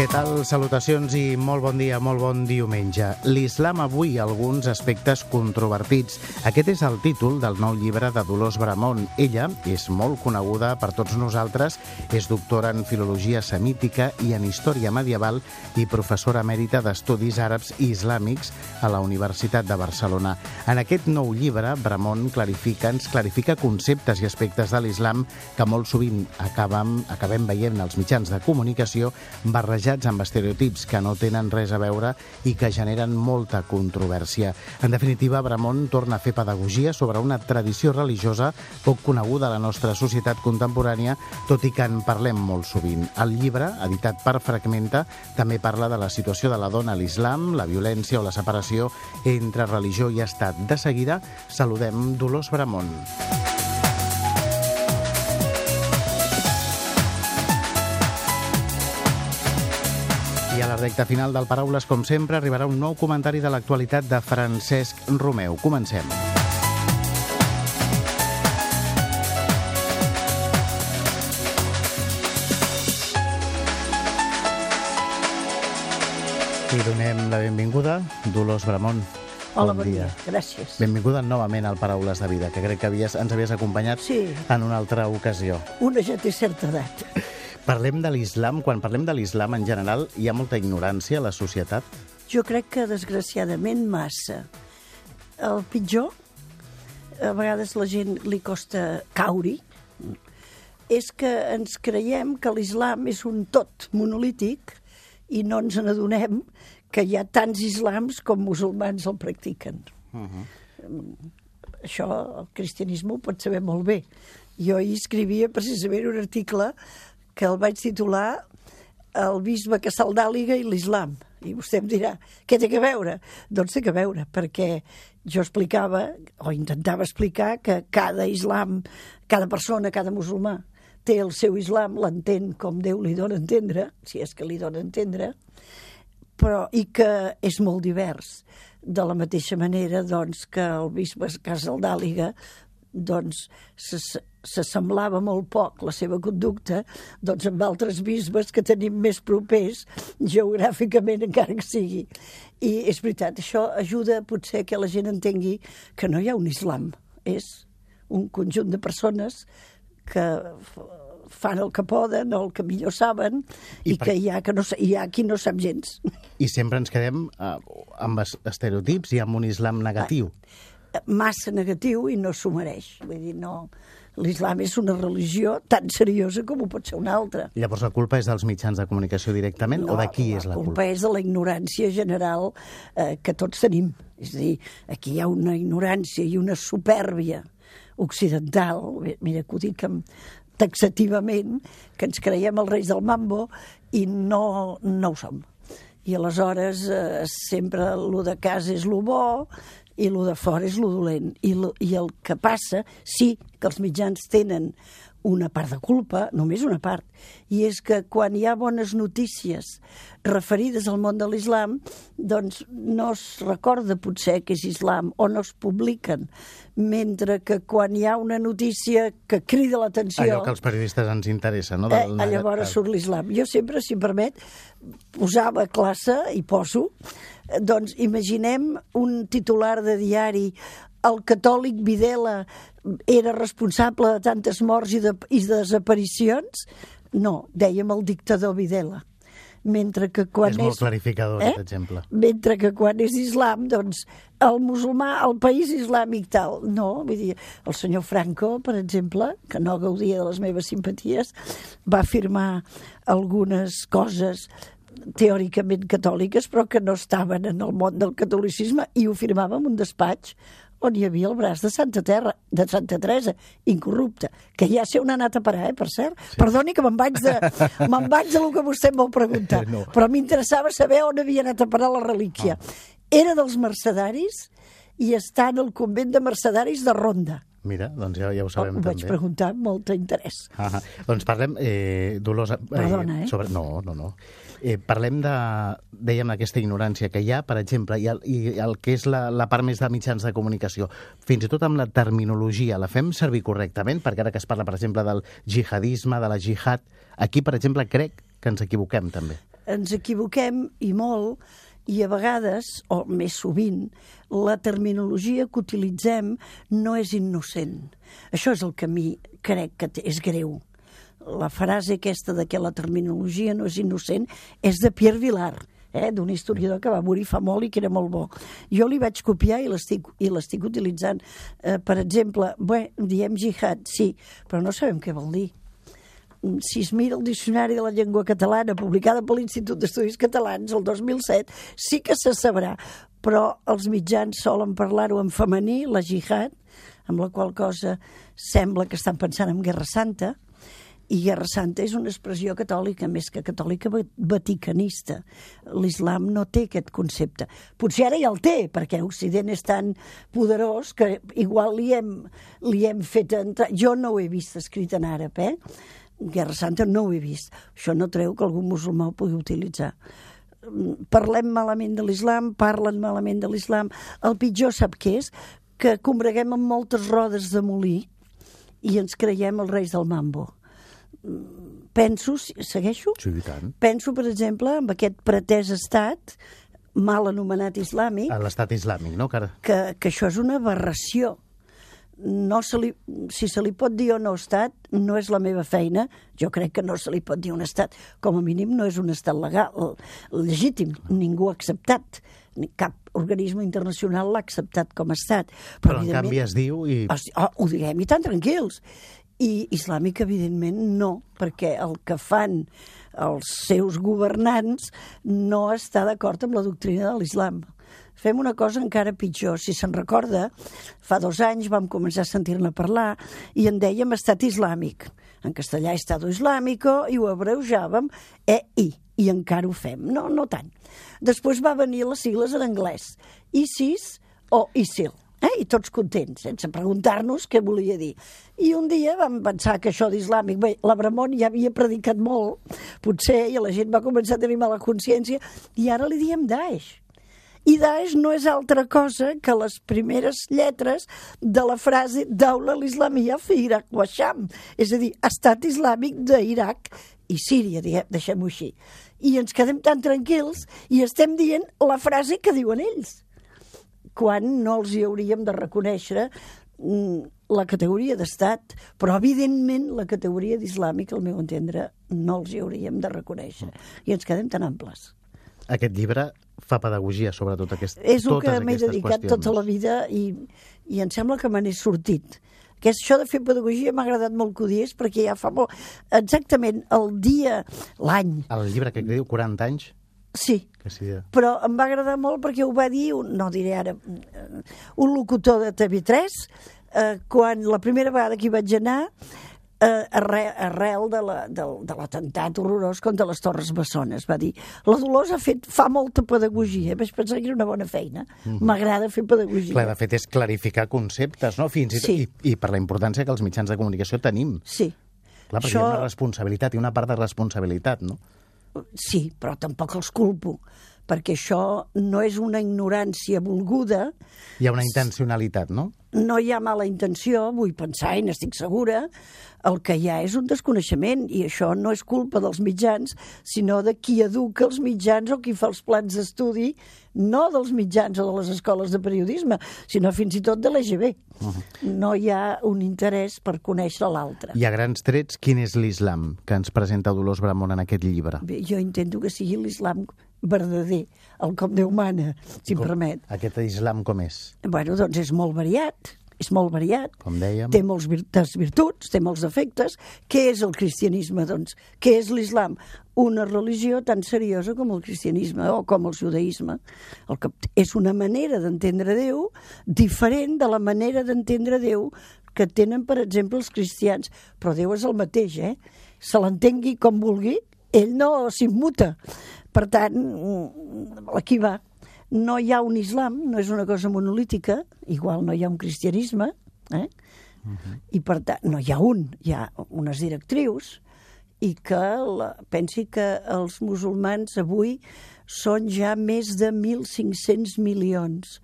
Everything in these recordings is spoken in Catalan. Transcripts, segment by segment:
Què tal? Salutacions i molt bon dia, molt bon diumenge. L'islam avui, alguns aspectes controvertits. Aquest és el títol del nou llibre de Dolors Bramont. Ella és molt coneguda per tots nosaltres, és doctora en filologia semítica i en història medieval i professora mèrita d'estudis àrabs i islàmics a la Universitat de Barcelona. En aquest nou llibre, Bramont clarifica, ens clarifica conceptes i aspectes de l'islam que molt sovint acabem, acabem veient als mitjans de comunicació barrejats barrejats amb estereotips que no tenen res a veure i que generen molta controvèrsia. En definitiva, Bramont torna a fer pedagogia sobre una tradició religiosa poc coneguda a la nostra societat contemporània, tot i que en parlem molt sovint. El llibre, editat per Fragmenta, també parla de la situació de la dona a l'islam, la violència o la separació entre religió i estat. De seguida, saludem Dolors Bramont. I a la recta final del Paraules, com sempre, arribarà un nou comentari de l'actualitat de Francesc Romeu. Comencem. I donem la benvinguda, Dolors Bramont. Hola, bon, bon dia. dia. Gràcies. Benvinguda novament al Paraules de Vida, que crec que havies, ens havies acompanyat sí. en una altra ocasió. Una ja té certa edat. Parlem de l'islam. Quan parlem de l'islam, en general, hi ha molta ignorància a la societat? Jo crec que, desgraciadament, massa. El pitjor, a vegades la gent li costa caure, és que ens creiem que l'islam és un tot monolític i no ens n'adonem que hi ha tants islams com musulmans el practiquen. Uh -huh. Això el cristianisme ho pot saber molt bé. Jo hi escrivia precisament un article que el vaig titular El bisbe que s'aldàliga i l'islam. I vostè em dirà, què té que veure? Doncs té que veure, perquè jo explicava, o intentava explicar, que cada islam, cada persona, cada musulmà, té el seu islam, l'entén com Déu li dona a entendre, si és que li dona a entendre, però, i que és molt divers. De la mateixa manera doncs, que el bisbe Casaldàliga doncs, s'assemblava molt poc la seva conducta doncs, amb altres bisbes que tenim més propers geogràficament encara que sigui. I és veritat, això ajuda potser que la gent entengui que no hi ha un islam, és un conjunt de persones que fan el que poden el que millor saben i, i per... que hi ha, que no, hi ha qui no sap gens. I sempre ens quedem uh, amb estereotips i amb un islam negatiu. Massa negatiu i no s'ho mereix. Vull dir, no, l'islam és una religió tan seriosa com ho pot ser una altra. Llavors la culpa és dels mitjans de comunicació directament no, o de qui és la culpa? La culpa és de la ignorància general eh, que tots tenim. És a dir, aquí hi ha una ignorància i una supèrbia occidental, mira que ho dic amb, taxativament, que ens creiem els reis del mambo i no, no ho som. I aleshores eh, sempre el de casa és lo bo, i el de fora és lo dolent. I, lo, I el que passa, sí que els mitjans tenen una part de culpa, només una part, i és que quan hi ha bones notícies referides al món de l'islam, doncs no es recorda potser que és islam o no es publiquen, mentre que quan hi ha una notícia que crida l'atenció... Allò que als periodistes ens interessa, no? Del... Eh, llavors surt l'islam. Jo sempre, si em permet, posava classe, i poso, doncs imaginem un titular de diari el catòlic Videla era responsable de tantes morts i, de, i de desaparicions? No, dèiem el dictador Videla mentre que quan és... És molt clarificador, eh? aquest exemple. Mentre que quan és islam, doncs, el musulmà, el país islàmic tal. No, vull dir, el senyor Franco, per exemple, que no gaudia de les meves simpaties, va afirmar algunes coses teòricament catòliques, però que no estaven en el món del catolicisme, i ho firmava en un despatx on hi havia el braç de Santa Terra, de Santa Teresa, incorrupta, que ja sé on ha anat a parar, eh, per cert. Sí. Perdoni que me'n vaig de, me'n vaig de lo que vostè em vol preguntar, no. però m'interessava saber on havia anat a parar la relíquia. Oh. Era dels mercedaris i està en el convent de mercedaris de Ronda. Mira, doncs ja, ja ho sabem Ho vaig també. preguntar amb molt interès. Ah, ah. Doncs parlem, eh, Dolors... Eh, Perdona, eh? Sobre... No, no, no. Eh, parlem de, dèiem, d'aquesta ignorància que hi ha, per exemple, i el, i el que és la, la part més de mitjans de comunicació. Fins i tot amb la terminologia, la fem servir correctament? Perquè ara que es parla, per exemple, del jihadisme, de la jihad, aquí, per exemple, crec que ens equivoquem també. Ens equivoquem i molt, i a vegades, o més sovint, la terminologia que utilitzem no és innocent. Això és el que a mi crec que és greu. La frase aquesta de que la terminologia no és innocent és de Pierre Vilar, eh, d'un historiador que va morir fa molt i que era molt bo. Jo li vaig copiar i l'estic utilitzant. Eh, per exemple, bé, diem jihad, sí, però no sabem què vol dir si es mira el Diccionari de la Llengua Catalana publicada per l'Institut d'Estudis Catalans el 2007, sí que se sabrà, però els mitjans solen parlar-ho en femení, la jihad, amb la qual cosa sembla que estan pensant en Guerra Santa, i Guerra Santa és una expressió catòlica, més que catòlica va- vaticanista. L'islam no té aquest concepte. Potser ara ja el té, perquè Occident és tan poderós que igual li hem, li hem fet entrar... Jo no ho he vist escrit en àrab, eh? Guerra Santa no ho he vist. Això no treu que algun musulmà ho pugui utilitzar. Parlem malament de l'islam, parlen malament de l'islam. El pitjor sap què és? Que combreguem amb moltes rodes de molí i ens creiem els reis del mambo. Penso, segueixo? Sí, i tant. Penso, per exemple, en aquest pretès estat mal anomenat islàmic, A l'estat islàmic, no? Que que, que això és una aberració. No se li, si se li pot dir o no estat, no és la meva feina. Jo crec que no se li pot dir un estat. Com a mínim no és un estat legal, legítim. Ningú ha acceptat. Cap organisme internacional l'ha acceptat com a estat. Però, en evidentment, canvi es diu i... Sí, oh, ho diguem i tan tranquils. I islàmic, evidentment, no, perquè el que fan els seus governants no està d'acord amb la doctrina de l'islam. Fem una cosa encara pitjor. Si se'n recorda, fa dos anys vam començar a sentir-ne parlar i en dèiem estat islàmic. En castellà Estado Islámico i ho abreujàvem EI i encara ho fem. No, no tant. Després va venir les sigles en anglès. ISIS o ISIL. Eh? I tots contents, sense preguntar-nos què volia dir. I un dia vam pensar que això d'islàmic... Bé, l'Abramon ja havia predicat molt, potser, i la gent va començar a tenir mala consciència, i ara li diem Daesh. I Daesh no és altra cosa que les primeres lletres de la frase Daula l'Islamia fi Iraq wa és a dir, estat islàmic d'Iraq i Síria, deixem-ho així. I ens quedem tan tranquils i estem dient la frase que diuen ells quan no els hi hauríem de reconèixer mm, la categoria d'estat, però evidentment la categoria d'islàmic, al meu entendre, no els hi hauríem de reconèixer. I ens quedem tan amples. Aquest llibre fa pedagogia sobre tot aquest, És el que m'he dedicat qüestions. tota la vida i, i em sembla que me n'he sortit. Que això de fer pedagogia m'ha agradat molt que ho dies perquè ja fa molt... Exactament el dia, l'any, El llibre que diu 40 anys, sí, que sí, però em va agradar molt perquè ho va dir, un, no diré ara, eh, un locutor de TV3, eh, quan la primera vegada que hi vaig anar, eh, arrel, arrel de la- del- de l'atemptat horrorós contra les Torres Bessones. Va dir, la Dolors ha fet, fa molta pedagogia. Vaig pensar que era una bona feina. M'agrada fer pedagogia. Clar, de fet, és clarificar conceptes, no? Fins i, Sí. i, i per la importància que els mitjans de comunicació tenim. Sí. Clar, perquè hi ha una responsabilitat, i una part de responsabilitat, no? Sí, però tampoc els culpo, perquè això no és una ignorància volguda, Hi ha una intencionalitat, no? no hi ha mala intenció, vull pensar i n'estic segura, el que hi ha és un desconeixement i això no és culpa dels mitjans, sinó de qui educa els mitjans o qui fa els plans d'estudi, no dels mitjans o de les escoles de periodisme, sinó fins i tot de l'EGB. No hi ha un interès per conèixer l'altre. I a grans trets, quin és l'islam que ens presenta Dolors Bramont en aquest llibre? Bé, Jo intento que sigui l'islam verdader, el com Déu mana, si em Com- permet. Aquest islam com és? Bueno, doncs és molt variat, és molt variat. Com dèiem. Té des virtuts, té molts defectes. Què és el cristianisme, doncs? Què és l'islam? Una religió tan seriosa com el cristianisme o com el judaïsme. El que és una manera d'entendre Déu diferent de la manera d'entendre Déu que tenen, per exemple, els cristians. Però Déu és el mateix, eh? Se l'entengui com vulgui, ell no s'immuta. Per tant, aquí va. No hi ha un islam, no és una cosa monolítica, igual no hi ha un cristianisme, eh? Uh -huh. I per tant, no hi ha un, hi ha unes directrius i que la, pensi que els musulmans avui són ja més de 1.500 milions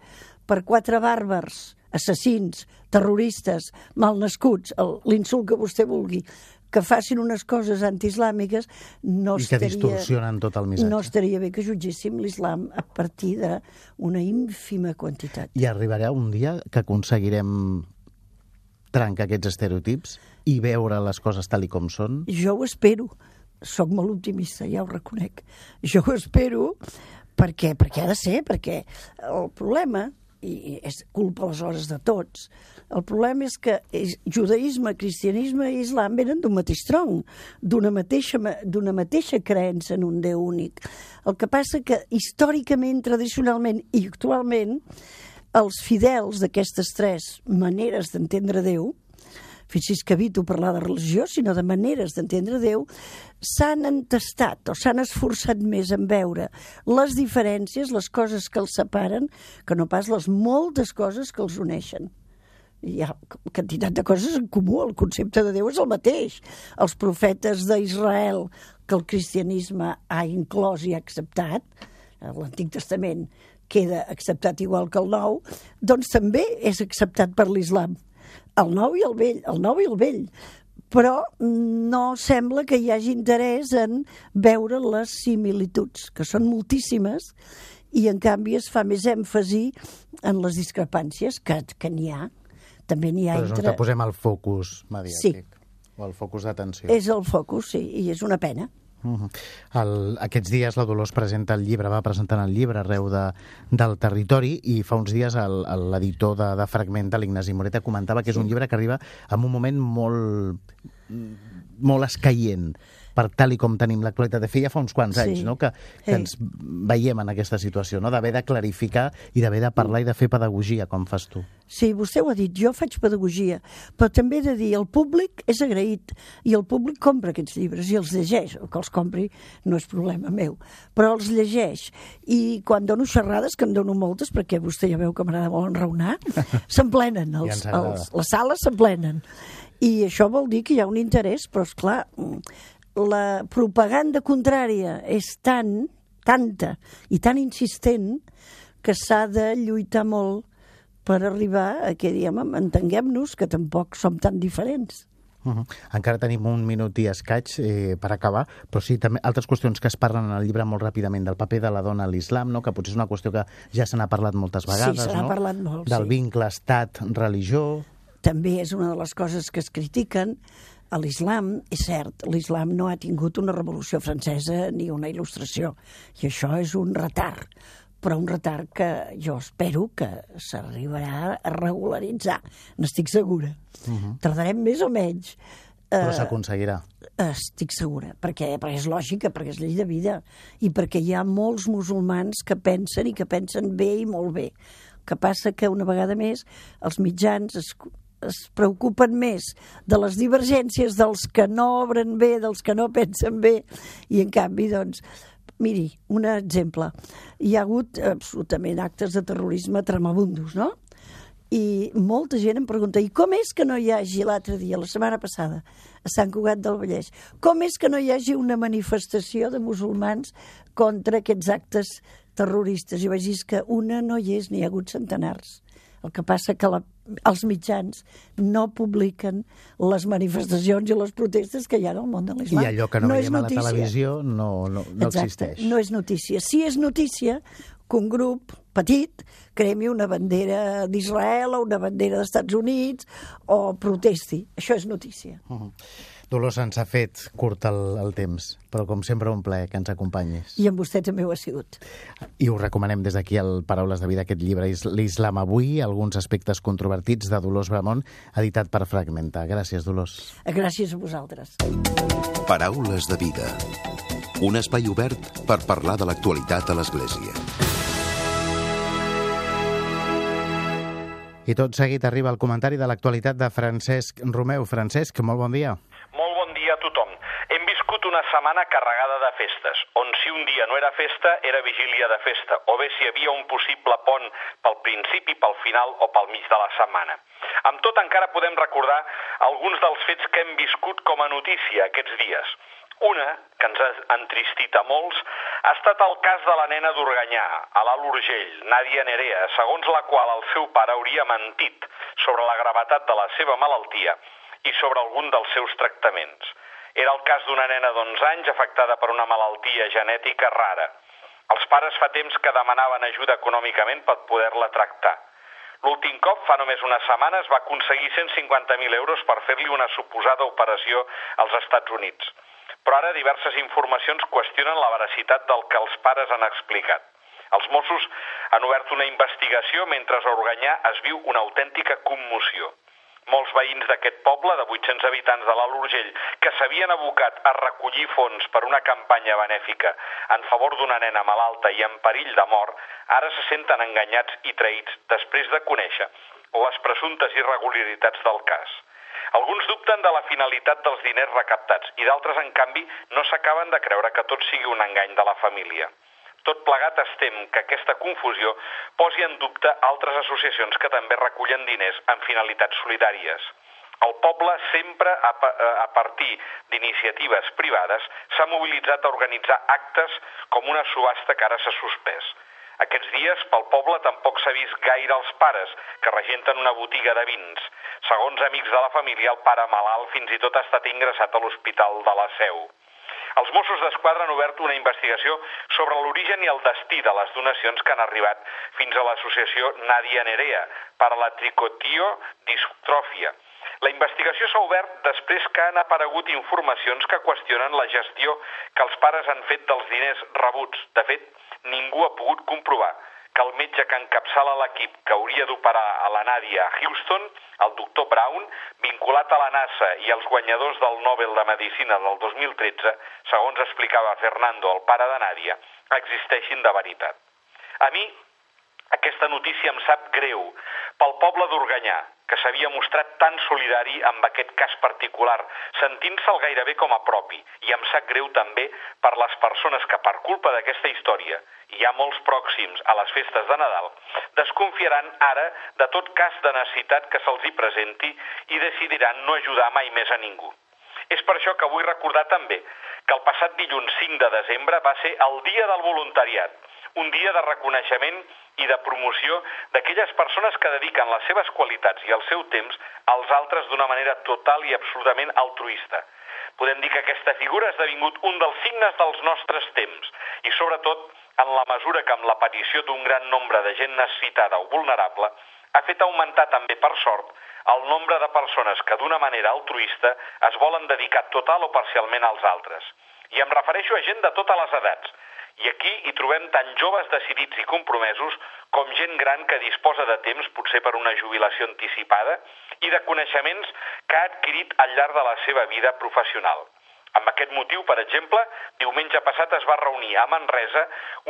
per quatre bàrbars, assassins, terroristes, malnascuts, l'insult que vostè vulgui, que facin unes coses antiislàmiques, no I que distorsionen tot el missatge. no estaria bé que jutgéssim l'islam a partir d'una ínfima quantitat. I arribarà un dia que aconseguirem trencar aquests estereotips i veure les coses tal i com són? Jo ho espero. Soc molt optimista, ja ho reconec. Jo ho espero perquè, perquè ha de ser, perquè el problema i és culpa aleshores de tots. El problema és que judaïsme, cristianisme i islam venen d'un mateix tronc, d'una mateixa, mateixa creença en un Déu únic. El que passa que històricament, tradicionalment i actualment, els fidels d'aquestes tres maneres d'entendre Déu fixi's que evito parlar de religió, sinó de maneres d'entendre Déu, s'han entestat o s'han esforçat més en veure les diferències, les coses que els separen, que no pas les moltes coses que els uneixen. Hi ha quantitat de coses en comú, el concepte de Déu és el mateix. Els profetes d'Israel, que el cristianisme ha inclòs i ha acceptat, l'Antic Testament queda acceptat igual que el Nou, doncs també és acceptat per l'islam el nou i el vell, el nou i el vell. Però no sembla que hi hagi interès en veure les similituds, que són moltíssimes, i en canvi es fa més èmfasi en les discrepàncies, que, que n'hi ha. També n'hi ha Però és entre... on posem el focus mediàtic. Sí. O el focus d'atenció. És el focus, sí, i és una pena. Uh -huh. el, aquests dies la Dolors presenta el llibre, va presentant el llibre arreu de, del territori i fa uns dies l'editor de, de Fragmenta, l'Ignasi Moreta, comentava que és un llibre que arriba en un moment molt, molt escaient per tal i com tenim l'actualitat. De fet, ja fa uns quants anys Sí. no? que, que ens veiem en aquesta situació, no? d'haver de clarificar i d'haver de parlar i de fer pedagogia, com fas tu. Sí, vostè ho ha dit, jo faig pedagogia, però també he de dir, el públic és agraït i el públic compra aquests llibres i els llegeix, o que els compri no és problema meu, però els llegeix. I quan dono xerrades, que en dono moltes, perquè vostè ja veu que m'agrada molt enraonar, s'emplenen, Ja els, agrada. els, les sales s'emplenen. I això vol dir que hi ha un interès, però és clar, la propaganda contrària és tan, tanta i tan insistent que s'ha de lluitar molt per arribar a que, diguem, entenguem-nos, que tampoc som tan diferents. Uh -huh. Encara tenim un minut i escaig eh, per acabar, però sí, també altres qüestions que es parlen en el llibre molt ràpidament, del paper de la dona a l'islam, no? que potser és una qüestió que ja se n'ha parlat moltes vegades, n'ha no? parlat molt, Del sí. vincle estat-religió... També és una de les coses que es critiquen. A l'islam, és cert, l'islam no ha tingut una revolució francesa ni una il·lustració, i això és un retard però un retard que jo espero que s'arribarà a regularitzar, n'estic segura. Uh -huh. Tardarem més o menys. Però Eh, s'aconseguirà. Estic segura, perquè, perquè és lògica, perquè és llei de vida, i perquè hi ha molts musulmans que pensen i que pensen bé i molt bé. Que passa que una vegada més els mitjans es, es preocupen més de les divergències dels que no obren bé, dels que no pensen bé, i en canvi, doncs, miri, un exemple. Hi ha hagut absolutament actes de terrorisme tremabundos, no? i molta gent em pregunta i com és que no hi hagi l'altre dia, la setmana passada, a Sant Cugat del Vallès, com és que no hi hagi una manifestació de musulmans contra aquests actes terroristes? I vaig dir "És que una no hi és, n'hi ha hagut centenars. El que passa que la, els mitjans no publiquen les manifestacions i les protestes que hi ha al món de l'islam. I allò que no, és veiem a la televisió no, no, no Exacte, existeix. no és notícia. Sí és notícia que un grup petit cremi una bandera d'Israel o una bandera dels Estats Units o protesti. Això és notícia. Uh -huh. Dolors, ens ha fet curt el, el temps, però com sempre un plaer que ens acompanyis. I amb vostè també ho ha sigut. I us recomanem des d'aquí al Paraules de Vida aquest llibre, Is- l'Islam avui, alguns aspectes controvertits de Dolors Bramont, editat per Fragmenta. Gràcies, Dolors. Gràcies a vosaltres. Paraules de vida. Un espai obert per parlar de l'actualitat a l'Església. I tot seguit arriba el comentari de l'actualitat de Francesc Romeu. Francesc, molt bon dia. Molt bon dia a tothom. Hem viscut una setmana carregada de festes, on si un dia no era festa, era vigília de festa, o bé si hi havia un possible pont pel principi, pel final o pel mig de la setmana. Amb tot, encara podem recordar alguns dels fets que hem viscut com a notícia aquests dies. Una, que ens ha entristit a molts, ha estat el cas de la nena d'Organyà, a l'Alt Urgell, Nàdia Nerea, segons la qual el seu pare hauria mentit sobre la gravetat de la seva malaltia i sobre algun dels seus tractaments. Era el cas d'una nena d'11 anys afectada per una malaltia genètica rara. Els pares fa temps que demanaven ajuda econòmicament per poder-la tractar. L'últim cop, fa només unes setmanes, va aconseguir 150.000 euros per fer-li una suposada operació als Estats Units. Però ara diverses informacions qüestionen la veracitat del que els pares han explicat. Els Mossos han obert una investigació mentre a Organyà es viu una autèntica commoció. Molts veïns d'aquest poble, de 800 habitants de l'Alt Urgell, que s'havien abocat a recollir fons per una campanya benèfica en favor d'una nena malalta i en perill de mort, ara se senten enganyats i traïts després de conèixer les presumptes irregularitats del cas. Alguns dubten de la finalitat dels diners recaptats i d'altres, en canvi, no s'acaben de creure que tot sigui un engany de la família. Tot plegat es tem que aquesta confusió posi en dubte altres associacions que també recullen diners amb finalitats solidàries. El poble sempre, a, partir d'iniciatives privades, s'ha mobilitzat a organitzar actes com una subhasta que ara s'ha suspès. Aquests dies, pel poble tampoc s'ha vist gaire els pares, que regenten una botiga de vins. Segons amics de la família, el pare malalt fins i tot ha estat ingressat a l'Hospital de la Seu. Els Mossos d'Esquadra han obert una investigació sobre l'origen i el destí de les donacions que han arribat fins a l'associació Nadia Nerea per a la tricotio distròfia. La investigació s'ha obert després que han aparegut informacions que qüestionen la gestió que els pares han fet dels diners rebuts. De fet, ningú ha pogut comprovar que el metge que encapçala l'equip que hauria d'operar a la Nàdia a Houston, el doctor Brown, vinculat a la NASA i als guanyadors del Nobel de Medicina del 2013, segons explicava Fernando, el pare de Nàdia, existeixin de veritat. A mi, aquesta notícia em sap greu pel poble d'Organyà, que s'havia mostrat tan solidari amb aquest cas particular, sentint-se'l gairebé com a propi, i em sap greu també per les persones que per culpa d'aquesta història, hi ha molts pròxims a les festes de Nadal, desconfiaran ara de tot cas de necessitat que se'ls hi presenti i decidiran no ajudar mai més a ningú. És per això que vull recordar també que el passat dilluns 5 de desembre va ser el Dia del Voluntariat, un dia de reconeixement i de promoció d'aquelles persones que dediquen les seves qualitats i el seu temps als altres d'una manera total i absolutament altruista. Podem dir que aquesta figura ha esdevingut un dels signes dels nostres temps i, sobretot, en la mesura que amb l'aparició d'un gran nombre de gent necessitada o vulnerable ha fet augmentar també, per sort, el nombre de persones que d'una manera altruista es volen dedicar total o parcialment als altres. I em refereixo a gent de totes les edats, i aquí hi trobem tant joves decidits i compromesos com gent gran que disposa de temps, potser per una jubilació anticipada, i de coneixements que ha adquirit al llarg de la seva vida professional. Amb aquest motiu, per exemple, diumenge passat es va reunir a Manresa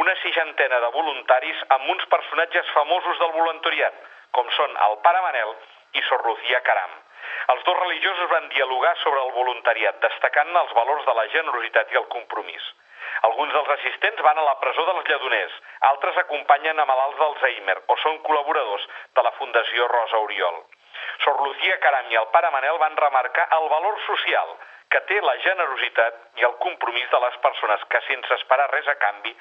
una seixantena de voluntaris amb uns personatges famosos del voluntariat, com són el Pare Manel i Sor Lucía Caram. Els dos religiosos van dialogar sobre el voluntariat, destacant els valors de la generositat i el compromís. Alguns dels assistents van a la presó dels lledoners, altres acompanyen a malalts d'Alzheimer o són col·laboradors de la Fundació Rosa Oriol. Sor Lucía Caram i el pare Manel van remarcar el valor social que té la generositat i el compromís de les persones que, sense esperar res a canvi,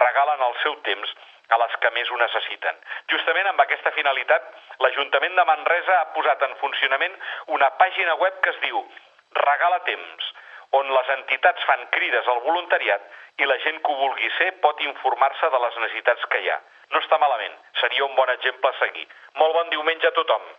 regalen el seu temps a les que més ho necessiten. Justament amb aquesta finalitat, l'Ajuntament de Manresa ha posat en funcionament una pàgina web que es diu Regala Temps, on les entitats fan crides al voluntariat i la gent que ho vulgui ser pot informar-se de les necessitats que hi ha. No està malament, seria un bon exemple a seguir. Molt bon diumenge a tothom.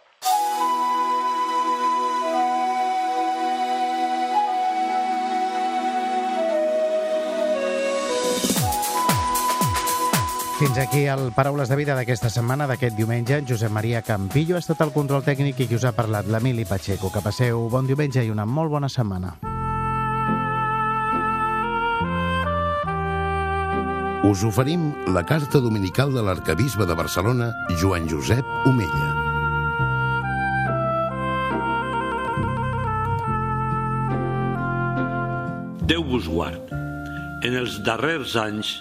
Fins aquí el Paraules de Vida d'aquesta setmana, d'aquest diumenge. Josep Maria Campillo ha estat el control tècnic i qui us ha parlat, l'Emili Pacheco. Que passeu bon diumenge i una molt bona setmana. Us oferim la carta dominical de l'arcabisbe de Barcelona, Joan Josep Omella. Déu vos guard. En els darrers anys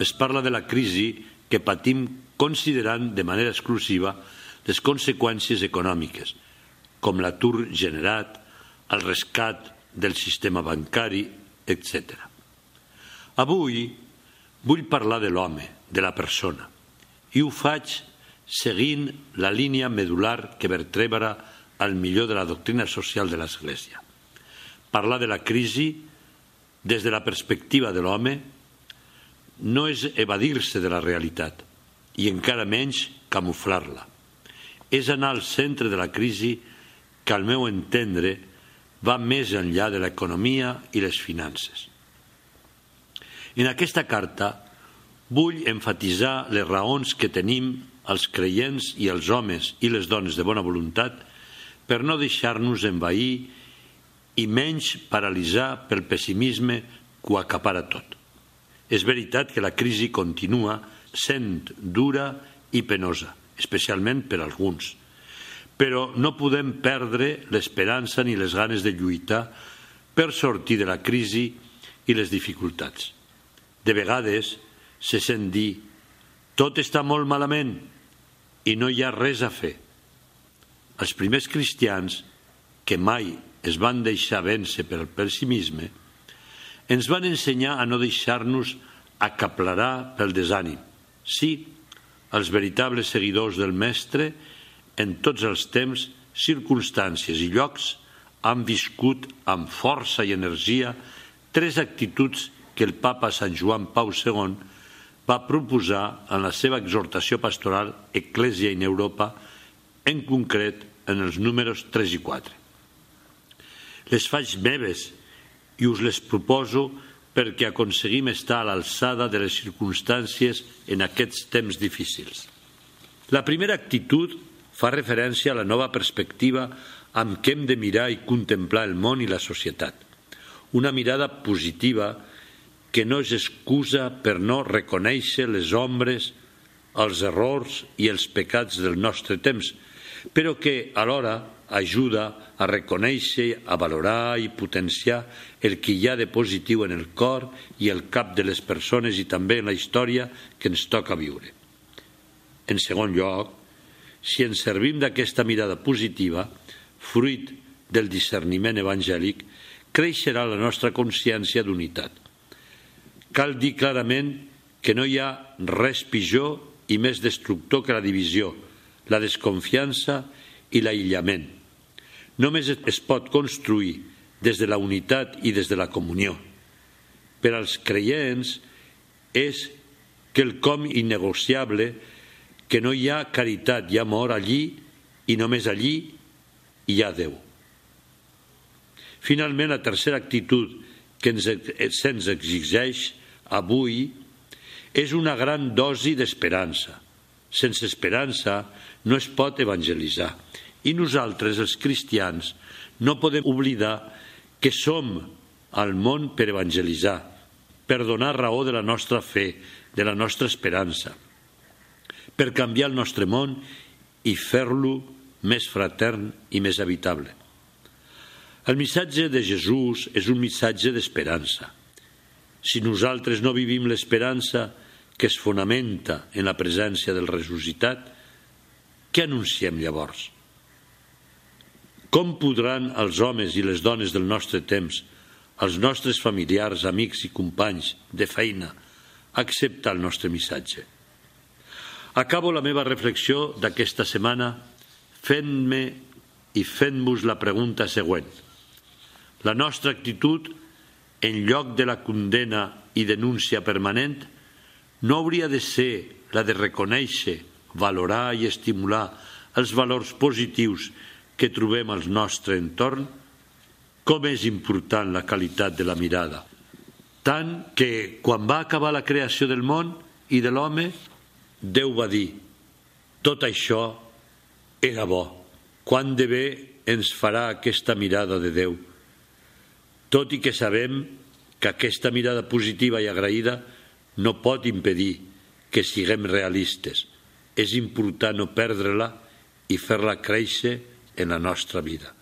es parla de la crisi que patim considerant de manera exclusiva les conseqüències econòmiques, com l'atur generat, el rescat del sistema bancari, etc. Avui vull parlar de l'home, de la persona, i ho faig seguint la línia medular que vertebra al millor de la doctrina social de l'Església. Parlar de la crisi des de la perspectiva de l'home no és evadir-se de la realitat i encara menys camuflar-la. És anar al centre de la crisi que al meu entendre va més enllà de l'economia i les finances. En aquesta carta vull enfatitzar les raons que tenim els creients i els homes i les dones de bona voluntat per no deixar-nos envair i menys paralitzar pel pessimisme que ho acapara tot. És veritat que la crisi continua sent dura i penosa, especialment per alguns, però no podem perdre l'esperança ni les ganes de lluitar per sortir de la crisi i les dificultats. De vegades se sent dir tot està molt malament i no hi ha res a fer. Els primers cristians, que mai es van deixar vèncer per el pessimisme, ens van ensenyar a no deixar-nos acaplerar pel desànim. Sí, els veritables seguidors del Mestre, en tots els temps, circumstàncies i llocs, han viscut amb força i energia tres actituds que el papa Sant Joan Pau II va proposar en la seva exhortació pastoral Eclésia in Europa, en concret en els números 3 i 4 les faig meves i us les proposo perquè aconseguim estar a l'alçada de les circumstàncies en aquests temps difícils. La primera actitud fa referència a la nova perspectiva amb què hem de mirar i contemplar el món i la societat. Una mirada positiva que no és excusa per no reconèixer les ombres, els errors i els pecats del nostre temps, però que alhora ajuda a reconèixer, a valorar i potenciar el que hi ha de positiu en el cor i el cap de les persones i també en la història que ens toca viure. En segon lloc, si ens servim d'aquesta mirada positiva, fruit del discerniment evangèlic, creixerà la nostra consciència d'unitat. Cal dir clarament que no hi ha res pitjor i més destructor que la divisió, la desconfiança i l'aïllament. Només es pot construir des de la unitat i des de la comunió. Per als creients és quelcom innegociable que no hi ha caritat i amor allí i només allí hi ha Déu. Finalment, la tercera actitud que ens, se'ns exigeix avui és una gran dosi d'esperança. Sense esperança no es pot evangelitzar. I nosaltres, els cristians, no podem oblidar que som al món per evangelitzar, per donar raó de la nostra fe, de la nostra esperança, per canviar el nostre món i fer-lo més fratern i més habitable. El missatge de Jesús és un missatge d'esperança. Si nosaltres no vivim l'esperança que es fonamenta en la presència del ressuscitat, què anunciem llavors? Com podran els homes i les dones del nostre temps, els nostres familiars, amics i companys de feina, acceptar el nostre missatge? Acabo la meva reflexió d'aquesta setmana fent-me i fent-vos la pregunta següent. La nostra actitud, en lloc de la condena i denúncia permanent, no hauria de ser la de reconèixer, valorar i estimular els valors positius que trobem al nostre entorn, com és important la qualitat de la mirada. Tant que quan va acabar la creació del món i de l'home, Déu va dir tot això era bo. Quant de bé ens farà aquesta mirada de Déu tot i que sabem que aquesta mirada positiva i agraïda no pot impedir que siguem realistes. És important no perdre-la i fer-la créixer en la nostra vida.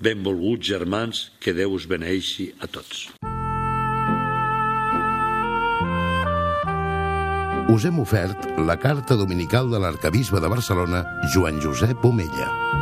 Benvolguts germans, que Déu us beneixi a tots. Us hem ofert la carta dominical de l'arcabisbe de Barcelona, Joan Josep Omella.